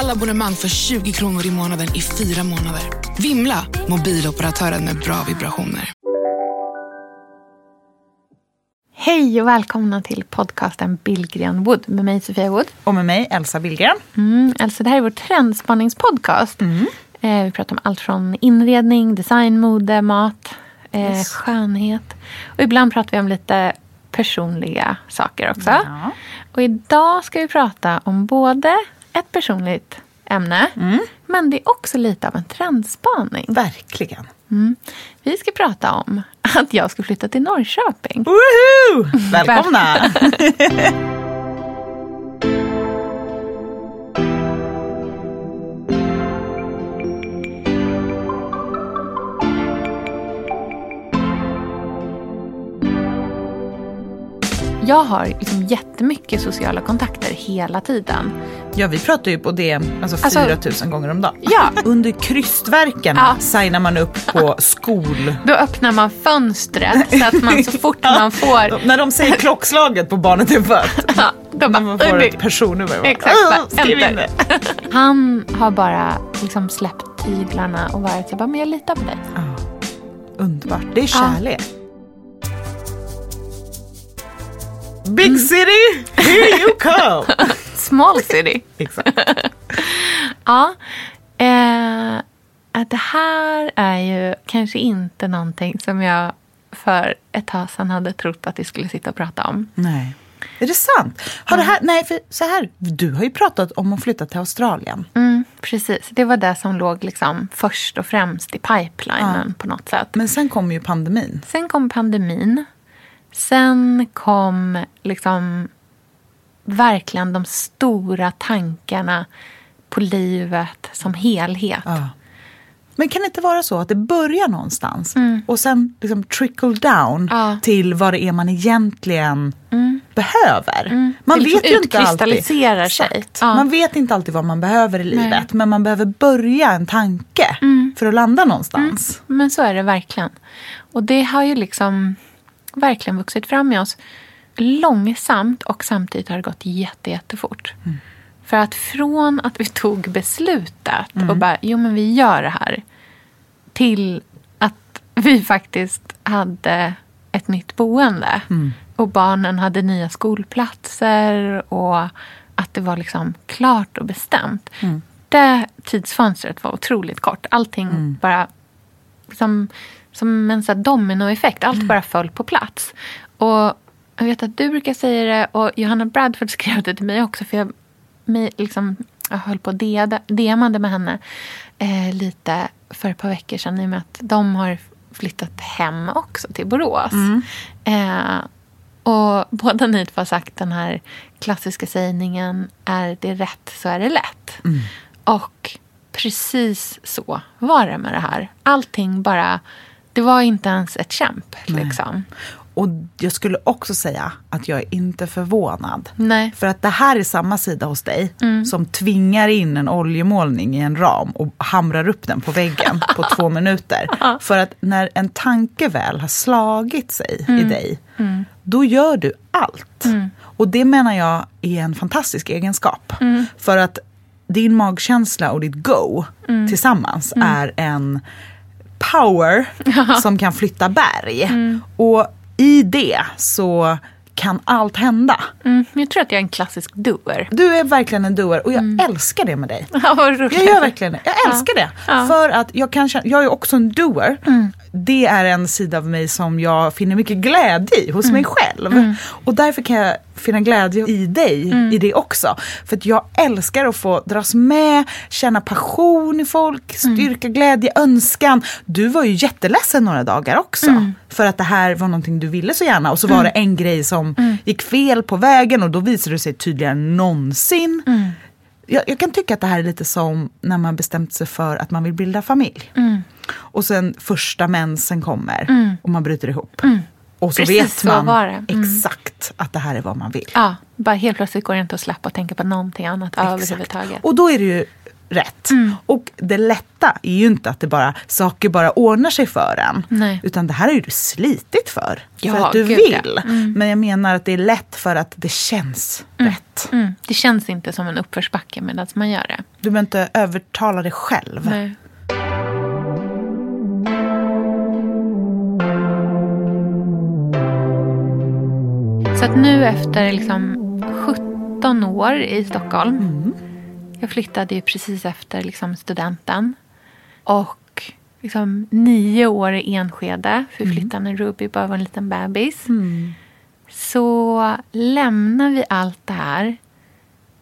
Alla abonnemang för 20 kronor i månaden i fyra månader. Vimla! Mobiloperatören med bra vibrationer. Hej och välkomna till podcasten Billgren Wood med mig Sofia Wood. Och med mig Elsa Billgren. Mm, alltså det här är vår trendspanningspodcast. Eh, vi pratar om allt från inredning, design, mode, mat, eh, skönhet. Och ibland pratar vi om lite personliga saker också. Ja. Och idag ska vi prata om både ett personligt ämne men det är också lite av en trendspaning. Verkligen. Vi ska prata om att jag ska flytta till Norrköping. Woho! Välkomna! Jag har liksom jättemycket sociala kontakter hela tiden. ja, vi pratar ju på det alltså, Alltså- 4000 gånger om dagen. Ja. Under krystverkarna Ja. signar man upp på skol... Då öppnar man fönstret så att man så fort man får... När de säger klockslaget på barnet är fött. Ja, När man får "Oj, ett personnummer. Exakt, "Ah, bara, Skriv in enter." det. Han har bara liksom släppt tyglarna och varit så bara, men jag litar på dig. Underbart. Det är kärlek. Big city, here you come! Small city. Exakt. Ja. Eh, att det här är ju kanske inte någonting som jag för ett tag sedan hade trott att vi skulle sitta och prata om. Nej. Är det sant? Har det här, nej, för så här, du har ju pratat om att flytta till Australien. Mm, precis, det var det som låg liksom först och främst i pipelinen på något sätt. Men sen kom ju pandemin. Sen kom pandemin. Sen kom liksom verkligen de stora tankarna på livet som helhet. Ja. Men kan det inte vara så att det börjar någonstans och sen liksom trickle down Mm. Ja. Mm. till vad det är man egentligen behöver? Man Det liksom vet ju inte alltid. sig. Ja. Man vet inte alltid vad man behöver i livet men man behöver börja en tanke Mm. för att landa någonstans. Men så är det verkligen. Och det har ju liksom verkligen vuxit fram i oss långsamt och samtidigt har det gått jätte, jättefort. För att från att vi tog beslutet och bara, jo men vi gör det här. Till att vi faktiskt hade ett nytt boende. Och barnen hade nya skolplatser och att det var liksom klart och bestämt. Det tidsfönstret var otroligt kort. Allting bara som, som en dominoeffekt. Allt bara föll på plats. Och jag vet att du brukar säga det och Johanna Bradford skrev det till mig också. För jag, mig, liksom, jag höll på att demade med henne eh, lite för ett par veckor sedan. I och med att de har flyttat hem också till Borås. Eh, och båda ni två har sagt den här klassiska sägningen är det rätt så är det lätt. Och precis så var det med det här. Allting bara, det var inte ens ett kämp. Liksom. Och jag skulle också säga att jag är inte förvånad. Nej. För att det här är samma sida hos dig Mm. som tvingar in en oljemålning i en ram och hamrar upp den på väggen på två minuter. För att när en tanke väl har slagit sig i Mm. dig, då gör du allt. Och det menar jag är en fantastisk egenskap. Mm. För att din magkänsla och ditt go Mm. tillsammans är en power som kan flytta berg. Mm. Och i det så kan allt hända. Mm, jag tror att jag är en klassisk doer. Du är verkligen en doer och jag Mm. älskar det med dig. Ja. Jag gör verkligen det. Jag älskar det. Ja. Mm. För att jag kan jag är också en doer. Det är en sida av mig som jag finner mycket glädje i hos Mm. mig själv. Och därför kan jag finna glädje i dig Mm. i det också. För att jag älskar att få dras med, känna passion i folk, Mm. styrka, glädje, önskan. Du var ju jätteledsen några dagar också. Mm. För att det här var någonting du ville så gärna. Och så var det en grej som Mm. gick fel på vägen och då visade det sig tydligare än någonsin. Jag, jag kan tycka att det här är lite som när man bestämt sig för att man vill bilda familj. Mm. Och sen första mensen kommer och man bryter ihop. Och så Precis vet så man det. Mm. exakt att det här är vad man vill. Ja, bara helt plötsligt går det inte att släppa och tänka på någonting annat överhuvudtaget. Och då är det ju rätt. Mm. Och det lätta är ju inte att det bara, saker bara ordnar sig för en. Nej. Utan det här är ju du slitit för. Ja, för att du gud, ja. vill. Men jag menar att det är lätt för att det känns rätt. Mm. Det känns inte som en uppförsbacke medan man gör det. Du behöver inte övertala dig själv. Nej. Så att nu efter liksom 17 år i Stockholm. Jag flyttade ju precis efter liksom studenten. Och liksom nio år i Enskede. För vi flyttade när Ruby bara var en liten bebis. Så lämnar vi allt det här.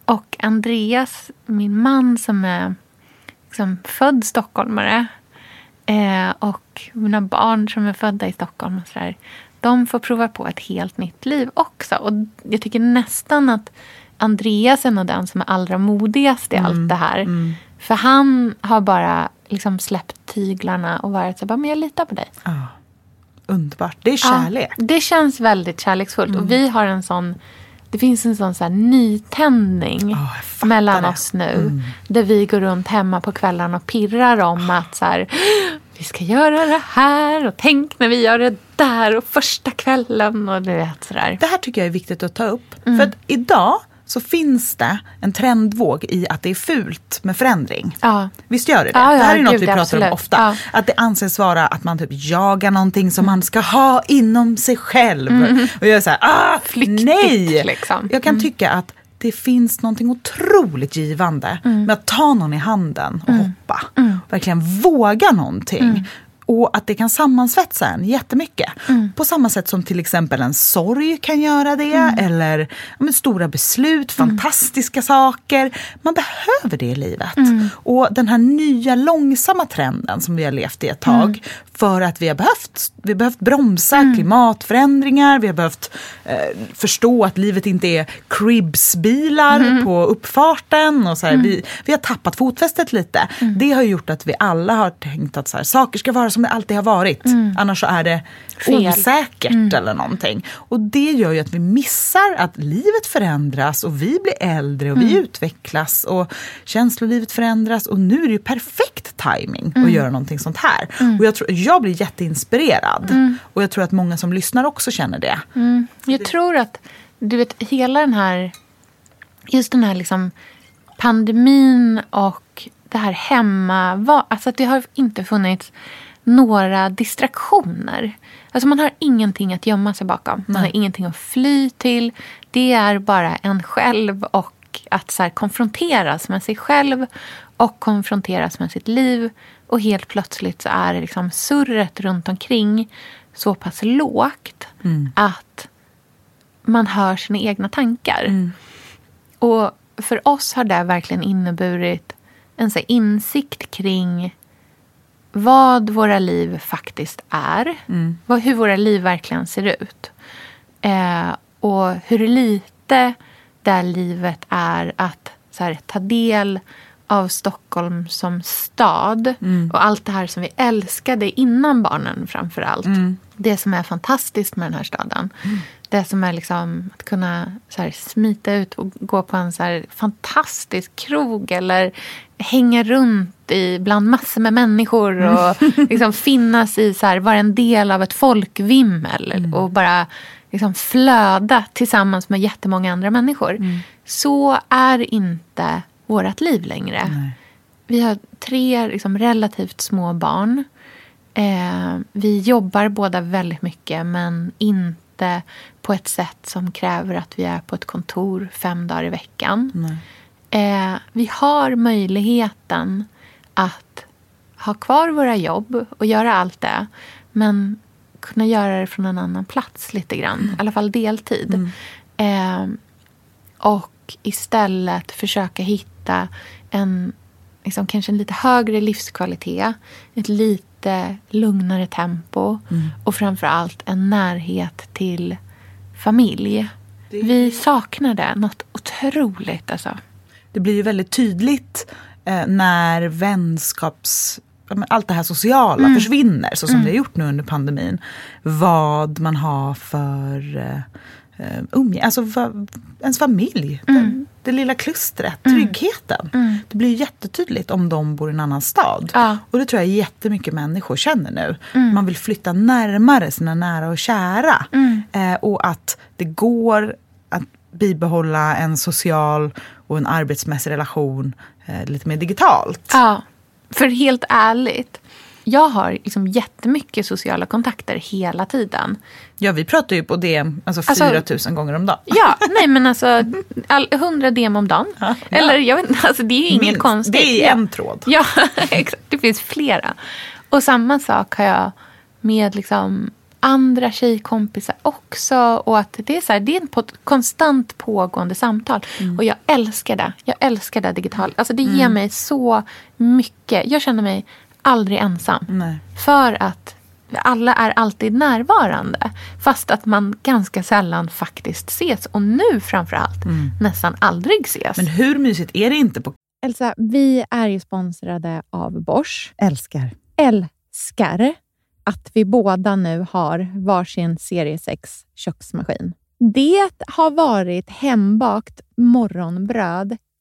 Och Andreas, min man som är liksom född stockholmare eh, och mina barn som är födda i Stockholm och sådär, de får prova på ett helt nytt liv också. Och jag tycker nästan att Andreas är nog den som är allra modigast i allt det här. För han har bara liksom släppt tyglarna och varit så bara, men jag litar på dig. Ja. Underbart. Det är kärlek. Ja, det känns väldigt kärleksfullt. Och vi har en sån... Det finns en sån så här nytändning fattar mellan det. oss nu. Där vi går runt hemma på kvällarna och pirrar om att så här, vi ska göra det här och tänk när vi gör det där och första kvällen och du vet sådär. Det här tycker jag är viktigt att ta upp. Mm. För att idag så finns det en trendvåg i att det är fult med förändring. Ja. Visst gör det det? Ja, ja, det här är något gud, vi pratar absolut. om ofta. Att det anses vara att man typ jagar någonting som man ska ha inom sig själv. Och jag är så här, ah, Mm. Flyktigt, nej! liksom. Jag kan tycka att det finns någonting otroligt givande Mm. med att ta någon i handen och hoppa. Verkligen våga någonting. Mm. Och att det kan sammansvetsa en jättemycket. Mm. På samma sätt som till exempel en sorg kan göra det. Mm. Eller men, stora beslut, fantastiska saker. Man behöver det i livet. Mm. Och den här nya långsamma trenden som vi har levt i ett tag. Mm. För att vi har behövt, vi har behövt bromsa Mm. klimatförändringar. Vi har behövt eh, förstå att livet inte är cribsbilar Mm. på uppfarten. Och så här, vi, vi har tappat fotfästet lite. Mm. Det har gjort att vi alla har tänkt att så här, saker ska vara som det alltid har varit. Annars så är det Mm. Fel. osäkert eller någonting. Och det gör ju att vi missar att livet förändras och vi blir äldre och vi Mm. utvecklas och känslolivet förändras och nu är det ju perfekt timing Mm. att göra någonting sånt här. Och jag, tror, jag blir jätteinspirerad Mm. och jag tror att många som lyssnar också känner det. Jag tror att du vet, hela den här... Just den här liksom pandemin och det här hemma... var- Alltså att det har inte funnits några distraktioner. Alltså man har ingenting att gömma sig bakom. Man har ingenting att fly till. Det är bara en själv och att så konfronteras med sig själv och konfronteras med sitt liv. Och helt plötsligt så är det liksom surret runt omkring så pass lågt att man hör sina egna tankar. Och för oss har det verkligen inneburit en så insikt kring vad våra liv faktiskt är. Vad, hur våra liv verkligen ser ut. Eh, och hur lite det livet är att så här, ta del av Stockholm som stad. Och allt det här som vi älskade innan barnen framför allt. Det som är fantastiskt med den här staden. Det som är liksom att kunna så smita ut och gå på en så fantastisk krog eller hänga runt i, bland massor med människor och liksom finnas i, så här, vara en del av ett folkvimmel och bara liksom flöda tillsammans med jättemånga andra människor. Så är inte vårt liv längre. Vi har tre liksom, relativt små barn. Eh, vi jobbar båda väldigt mycket men inte på ett sätt som kräver att vi är på ett kontor fem dagar i veckan. Eh, vi har möjligheten att ha kvar våra jobb och göra allt det. Men kunna göra det från en annan plats lite grann. I alla fall deltid. Eh, och istället försöka hitta en liksom, kanske en lite högre livskvalitet. Ett lite lugnare tempo. Och framför allt en närhet till familj. Vi saknar det något otroligt. Alltså. det blir ju väldigt tydligt eh, när vänskaps allt det här sociala mm. försvinner, så som mm. det har gjort nu under pandemin. Vad man har för uh, umgänge, alltså va, ens familj. Mm. Det, det, lilla klustret, mm. tryggheten. Mm. Det blir jättetydligt om de bor i en annan stad. Ja. Och det tror jag jättemycket människor känner nu. Mm. Man vill flytta närmare sina nära och kära. Uh, och att det går att bibehålla en social och en arbetsmässig relation uh, lite mer digitalt. Ja. För helt ärligt, jag har liksom jättemycket sociala kontakter hela tiden. Ja, vi pratar ju på DM alltså 4 alltså, 000 gånger om dagen. Ja, nej men alltså all, 100 DM om dagen. Ja, Eller jag vet inte, alltså det är ju inget Minst, konstigt. Det är en tråd. Ja, exakt. Det finns flera. Och samma sak har jag med liksom andra tjejkompisar också. Och att det är, så här, det är ett konstant pågående samtal. Mm. Och jag älskar det. Jag älskar det digitalt. Alltså det ger mm. mig så mycket. Jag känner mig aldrig ensam. Nej. För att alla är alltid närvarande. Fast att man ganska sällan faktiskt ses. Och nu framförallt mm. nästan aldrig ses. Men hur mysigt är det inte? på Elsa, vi är ju sponsrade av Bosch. Älskar. Älskar att vi båda nu har varsin serie 6 köksmaskin. Det har varit hembakt morgonbröd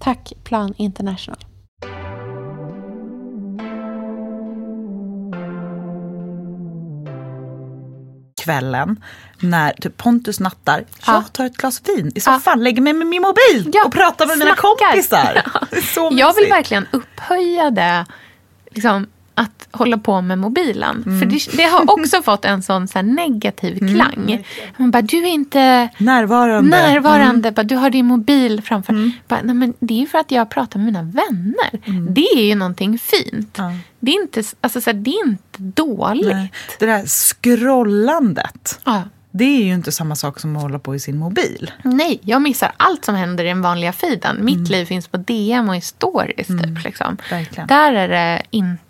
Tack Plan International. kvällen när typ Pontus nattar. Ja. Jag tar ett glas vin i Ja. soffan, lägger mig med min mobil Ja, och pratar med mina snackar. kompisar. Det är så Jag vill verkligen upphöja det, liksom, att hålla på med mobilen. För det, det har också fått en sån så negativ klang. Man bara, du är inte Närvarande. närvarande, bara, du har din mobil framför. Bara, Nej, men det är för att jag pratar med mina vänner. Det är ju någonting fint. Det, är inte, alltså, så här, det är inte dåligt. Nej. Det där scrollandet. Ja. Det är ju inte samma sak som att hålla på i sin mobil. Nej, jag missar allt som händer i den vanliga feeden. Mitt liv finns på DM och i stories. Typ, liksom. Där är det inte...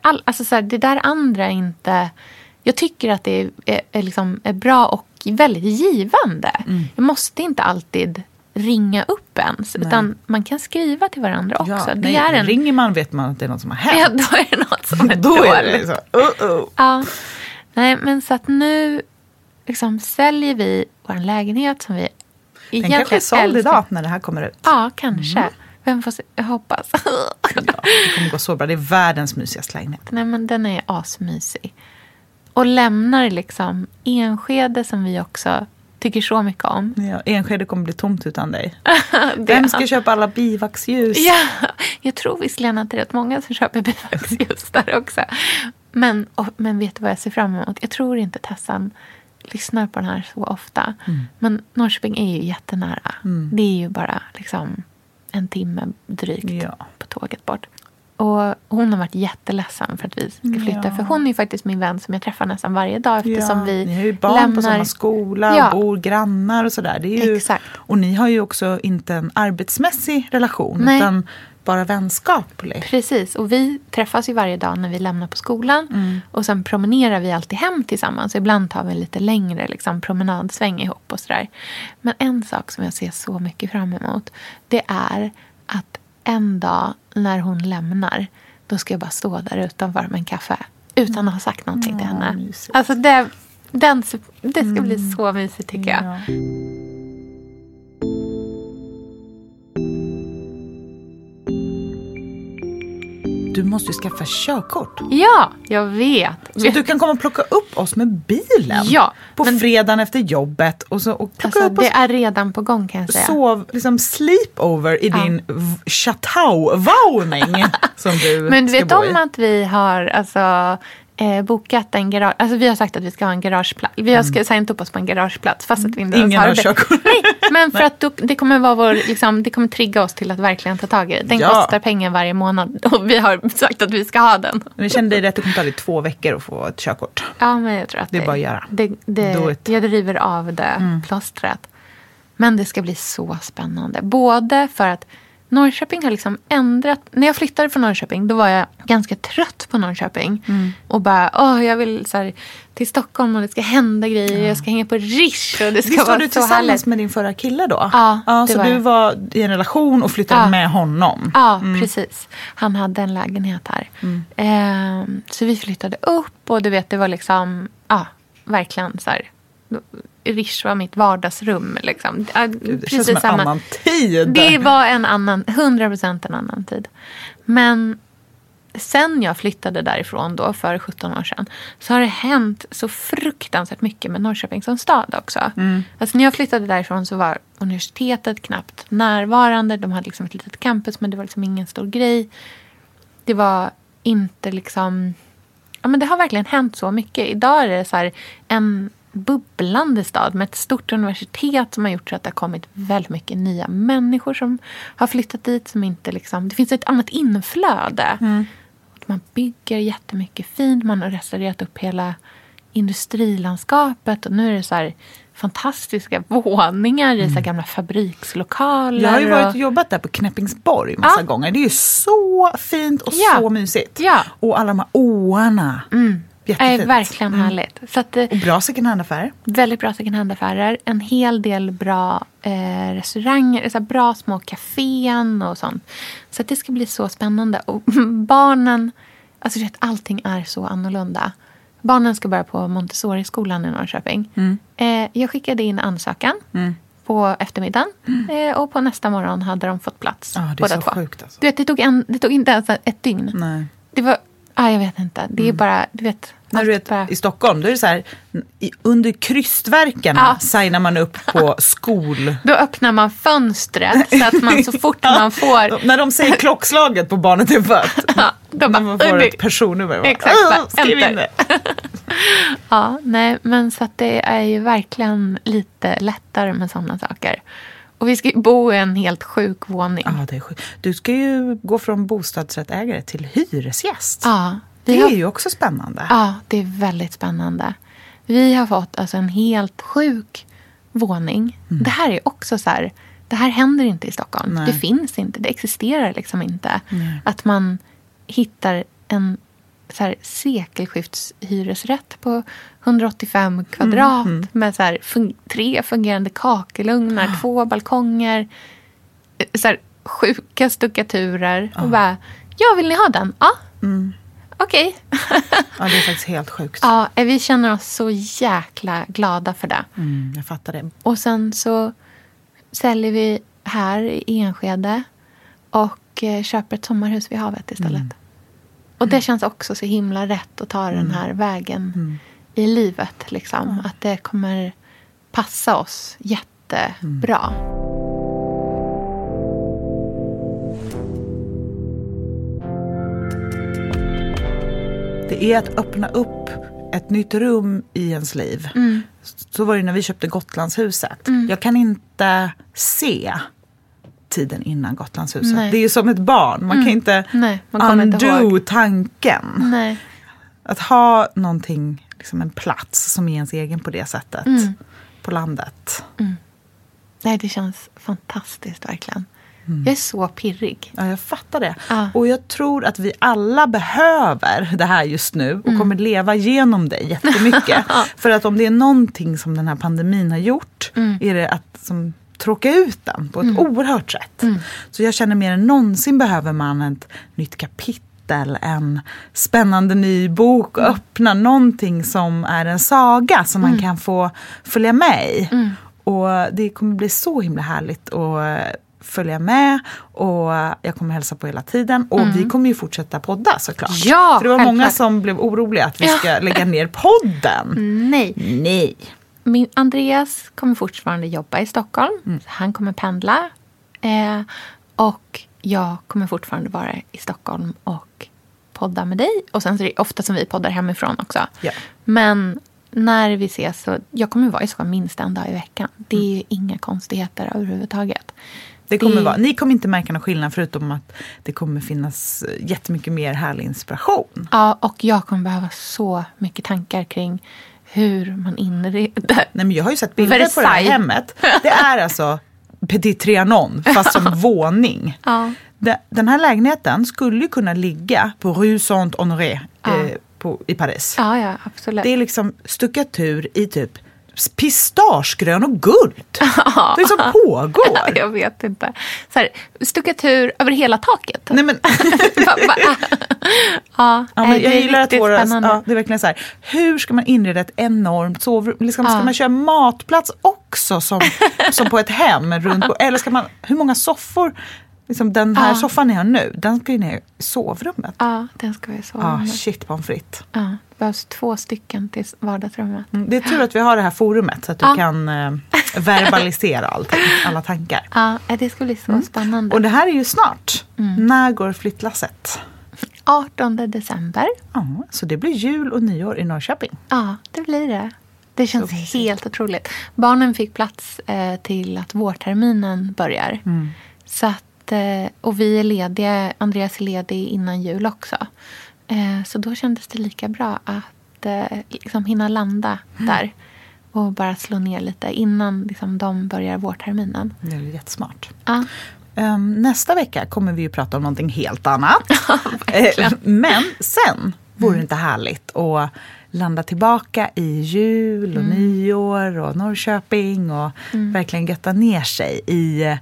All, alltså så här, det där andra är inte... Jag tycker att det är, är, är, liksom, är bra och väldigt givande. Jag måste inte alltid ringa upp ens. Utan man kan skriva till varandra också. Ja, det nej, är en, Ringer man vet man att det är något som har ja, hänt. då är det något som är Då är det dåligt. så. Uh -oh. Ja. Nej, men så att nu liksom säljer vi vår lägenhet som vi Den kanske är såld älskar. idag när det här kommer ut. Ja, kanske. Vem får se? Jag hoppas. Ja, det kommer gå så bra. Det är världens mysigaste lägenhet. Nej, men den är asmysig. Och lämnar liksom Enskede som vi också tycker så mycket om. Ja, Enskede kommer bli tomt utan dig. Vem ska köpa alla bivaxljus? Ja, jag tror visserligen att det är rätt många som köper bivaxljus där också. Men, och, men vet du vad jag ser fram emot? Jag tror inte Tessan lyssnar på den här så ofta. Men Norrköping är ju jättenära. Det är ju bara liksom en timme drygt Ja. på tåget bort. Och hon har varit jätteledsen för att vi ska flytta. Ja. För hon är ju faktiskt min vän som jag träffar nästan varje dag eftersom Ja, vi ni har ju barn lämnar... på samma skola Ja. och bor grannar och sådär. Det är ju, Exakt. Och ni har ju också inte en arbetsmässig relation Nej. utan bara vänskaplig. Precis, och vi träffas ju varje dag när vi lämnar på skolan. Mm. Och sen promenerar vi alltid hem tillsammans. Ibland tar vi en lite längre liksom, promenadsväng ihop och sådär. Men en sak som jag ser så mycket fram emot. Det är att en dag när hon lämnar. Då ska jag bara stå där utanför med en kaffe. Utan att ha sagt någonting till Ja, henne. Alltså det, den, det ska bli så mysigt tycker jag. Ja. Du måste ju skaffa körkort. Ja, jag vet. Så du kan komma och plocka upp oss med bilen Ja, på men- fredagen efter jobbet och, så, och Alltså, upp oss det är redan på gång kan jag säga. sov, liksom sleepover i Ja. din chateau-våning som du Men du vet om att vi har alltså, eh, bokat en garage... Alltså vi har sagt att vi ska ha en garageplats. Vi har mm. signat upp oss på en garageplats fast att vi inte Ingen har det. körkort. Nej, men för att då, det kommer vara vår, liksom, det kommer trigga oss till att verkligen ta tag i det. Den Ja. kostar pengar varje månad och vi har sagt att vi ska ha den. Men känner dig rätt, det kommer ta dig två veckor att få ett körkort. Ja, men jag tror att Det är bara att göra. Det, det. Mm. jag driver av det plåstret. Men det ska bli så spännande. Både för att Norrköping har liksom ändrat. När jag flyttade från Norrköping då var jag ganska trött på Norrköping. Mm. Och bara, åh jag vill så här, till Stockholm och det ska hända grejer. Jag ska hänga på Rish och det ska Visst var vara du så tillsammans härligt. med din förra kille då? Ja, ja det Så var du jag. var i en relation och flyttade Ja. med honom? Ja, precis. Han hade en lägenhet här. Mm. Ehm, så vi flyttade upp och du vet, det var liksom, ja, verkligen så här. Rish var mitt vardagsrum. Liksom. Det känns som en annan tid. Det var en annan, 100% en annan tid. Men sen jag flyttade därifrån då för 17 år sedan så har det hänt så fruktansvärt mycket med Norrköping som stad också. Alltså när jag flyttade därifrån så var universitetet knappt närvarande. De hade liksom ett litet campus men det var liksom ingen stor grej. Det var inte liksom... Ja, men det har verkligen hänt så mycket. Idag är det så här en bubblande stad med ett stort universitet som har gjort så att det har kommit väldigt mycket nya människor som har flyttat dit. Som inte liksom, det finns ett annat inflöde. Att Man bygger jättemycket fint. Man har restaurerat upp hela industrilandskapet. Och nu är det så här fantastiska våningar i så här gamla fabrikslokaler. Jag har ju varit och, jobbat där på Knäppingsborg massa Ja. gånger. Det är ju så fint och Ja. så mysigt. Ja. Och alla de här åarna. mm, är Jättefint. verkligen härligt. Så att, eh, Och bra second hand-affärer. Väldigt bra second hand-affärer. En hel del bra eh, restauranger. Så bra små kafén och sånt. Så det ska bli så spännande. Och barnen... Alltså vet, allting är så annorlunda. Barnen ska börja på Montessori-skolan i Norrköping. Eh, jag skickade in ansökan på eftermiddagen. Eh, och på nästa morgon hade de fått plats. Ja, det är så två. sjukt alltså. Du vet, det, tog en, det tog inte ens ett dygn. Nej. Det var... Ah, jag vet inte. Det är bara... Du vet, När du vet, bara... I Stockholm då är det så här, i, under krystverkarna Ja. signar man upp på skol... Då öppnar man fönstret så att man så fort man får... När de säger klockslaget på barnet är fött. Ja, då När man får "Oj, ett personnummer. Exakt, "Åh, bara, Skriv in enter." det. Ja, nej, men så att det är ju verkligen lite lättare med sådana saker. Och vi ska ju bo i en helt sjuk våning. Ja, det är sjukt. Du ska ju gå från bostadsrättägare till hyresgäst. Ja, Det är har, ju också spännande. ja, det är väldigt spännande. Vi har fått alltså en helt sjuk våning. Mm. Det här är också så här, det här händer inte i Stockholm. Nej. Det finns inte, det existerar liksom inte. Att man hittar en så här sekelskiftshyresrätt på 185 kvadrat Mm, med så här fun- tre fungerande kakelugnar, Ah. två balkonger, eh, så här sjuka stuckaturer. Och bara, ja vill ni ha den? Ja. Mm. Okej. Ja, det är faktiskt helt sjukt. Ja, eh, vi känner oss så jäkla glada för det. Mm, jag fattar det. Och sen så säljer vi här i Enskede och eh, köper ett sommarhus vid havet istället. Och det känns också så himla rätt att ta den här vägen i livet. Liksom. Att det kommer passa oss jättebra. Det är att öppna upp ett nytt rum i ens liv. Mm. Så var det när vi köpte Gotlandshuset. Jag kan inte se tiden innan Gotlandshuset. Nej. Mm. Det är ju som ett barn. Man kan inte Nej, man inte undo ihåg. tanken. Nej. Att ha någonting, liksom en plats som är ens egen på det sättet. Mm. På landet. Nej, det känns fantastiskt verkligen. Jag är så pirrig. Ja, jag fattar det. Ja. Och jag tror att vi alla behöver det här just nu och Mm. kommer leva genom det jättemycket. För att om det är någonting som den här pandemin har gjort Mm. är det att som, tråka ut den på ett oerhört sätt. Så jag känner mer än någonsin behöver man ett nytt kapitel en spännande ny bok och öppna någonting som är en saga som man kan få följa med i. Och det kommer bli så himla härligt att följa med och jag kommer hälsa på hela tiden. Och vi kommer ju fortsätta podda såklart. Ja, För det var många självklart. som blev oroliga att vi ska lägga ner podden. Nej. Nej. Min Andreas kommer fortfarande jobba i Stockholm. Mm. Han kommer pendla. Eh, och jag kommer fortfarande vara i Stockholm och podda med dig. Och sen så är det ofta som vi poddar hemifrån också. Ja. Men när vi ses så... Jag kommer vara i Stockholm minst en dag i veckan. Det är Mm. ju inga konstigheter överhuvudtaget. Det kommer Det- vara, ni kommer inte märka någon skillnad förutom att det kommer finnas eh, jättemycket mer härlig inspiration. Ja, och jag kommer behöva så mycket tankar kring hur man inreder... Nej, men jag har ju sett bilder på det här Versailles. hemmet. Det är alltså Petit Trianon fast som våning. Ja. De- Den här lägenheten skulle ju kunna ligga på Rue Saint-Honoré Ja. eh, i Paris. Ja, ja, absolut. Det är liksom stuckatur i typ pistagegrön och guld. Är det som pågår? Jag vet inte. Så här, stuckatur över hela taket. Nej, men, ja, ja, men jag det är gillar att våra, spännande. ja, det är verkligen så här, hur ska man inreda ett enormt sovrum? Liksom, Ska Ja. man köra matplats också som, som på ett hem? Runt, eller ska man, hur många soffor? Liksom den här Ja. soffan ni har nu, den ska ju ner i sovrummet. Ja, den ska vi sova Ah, shit pommes frites. Ja, det behövs två stycken till vardagsrummet. Mm, Det är tur att vi har det här forumet så att du kan eh, verbalisera allting, alla tankar. Ja, det ska bli så spännande. Mm. Och det här är ju snart. Mm. När går flyttlasset? 18 december. Ja, så det blir jul och nyår i Norrköping. Ja, det blir det. Det känns mysigt. helt otroligt. Barnen fick plats eh, till att vårterminen börjar. Mm. Så att, eh, och vi är lediga. Andreas är ledig innan jul också. Eh, så då kändes det lika bra att eh, liksom hinna landa Mm. där. Och bara slå ner lite innan liksom, de börjar vårterminen. Det är jättesmart. Ja. Ehm, nästa vecka kommer vi ju prata om någonting helt annat. Eh, Men sen vore det inte härligt att landa tillbaka i jul och nyår och Norrköping och verkligen götta ner sig i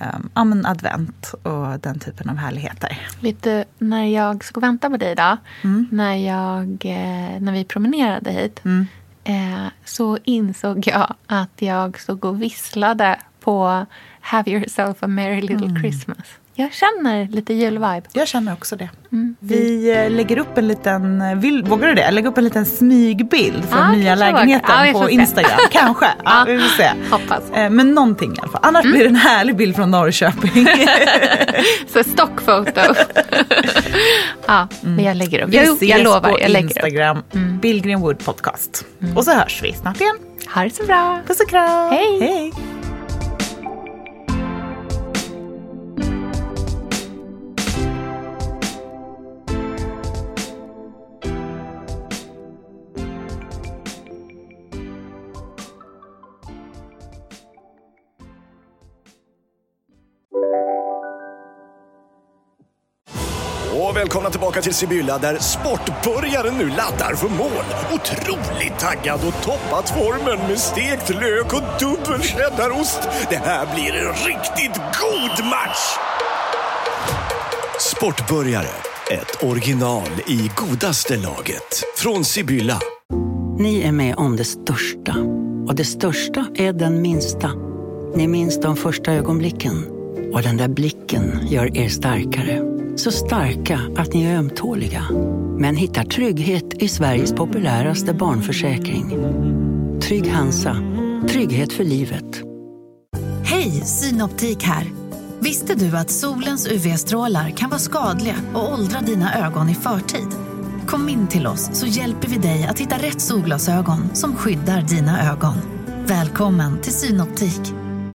um, ja, men advent och den typen av härligheter. Vet du, när jag och väntade på dig då, Mm. när, jag, eh, när vi promenerade hit, eh, så insåg jag att jag stod och visslade på Have yourself a merry little Mm. Christmas. Jag känner lite julvibe. Jag känner också det. Vi eh, lägger upp en liten, eh, vill, vågar du det? Lägga upp en liten smygbild från Ja, nya lägenheten får på. Instagram. Kanske, Ja. vi får se. Hoppas. Eh, Men någonting i alla fall. Annars Mm. blir det en härlig bild från Norrköping. Så stockfoto. ja, men jag lägger upp. Vi ses jag lovar, på jag lägger upp. Mm. Instagram, Billgren Wood Podcast. Och så hörs vi snart igen. Ha det så bra. Puss och kram. Hej. Hej. Och välkomna tillbaka till Sibylla där sportbörjaren nu laddar för mål. Otroligt taggad och toppat formen med stekt lök och dubbel cheddarost. Det här blir en riktigt god match! Sportbörjare, ett original i godaste laget. Från Sibylla. Ni är med om det största. Och det största är den minsta. Ni minns de första ögonblicken. Och den där blicken gör er starkare. Så starka att ni är ömtåliga. Men hittar trygghet i Sveriges populäraste barnförsäkring. Trygg Hansa. Trygghet för livet. Hej, Synoptik här. Visste du att solens UV-strålar kan vara skadliga och åldra dina ögon i förtid? Kom in till oss så hjälper vi dig att hitta rätt solglasögon som skyddar dina ögon. Välkommen till Synoptik.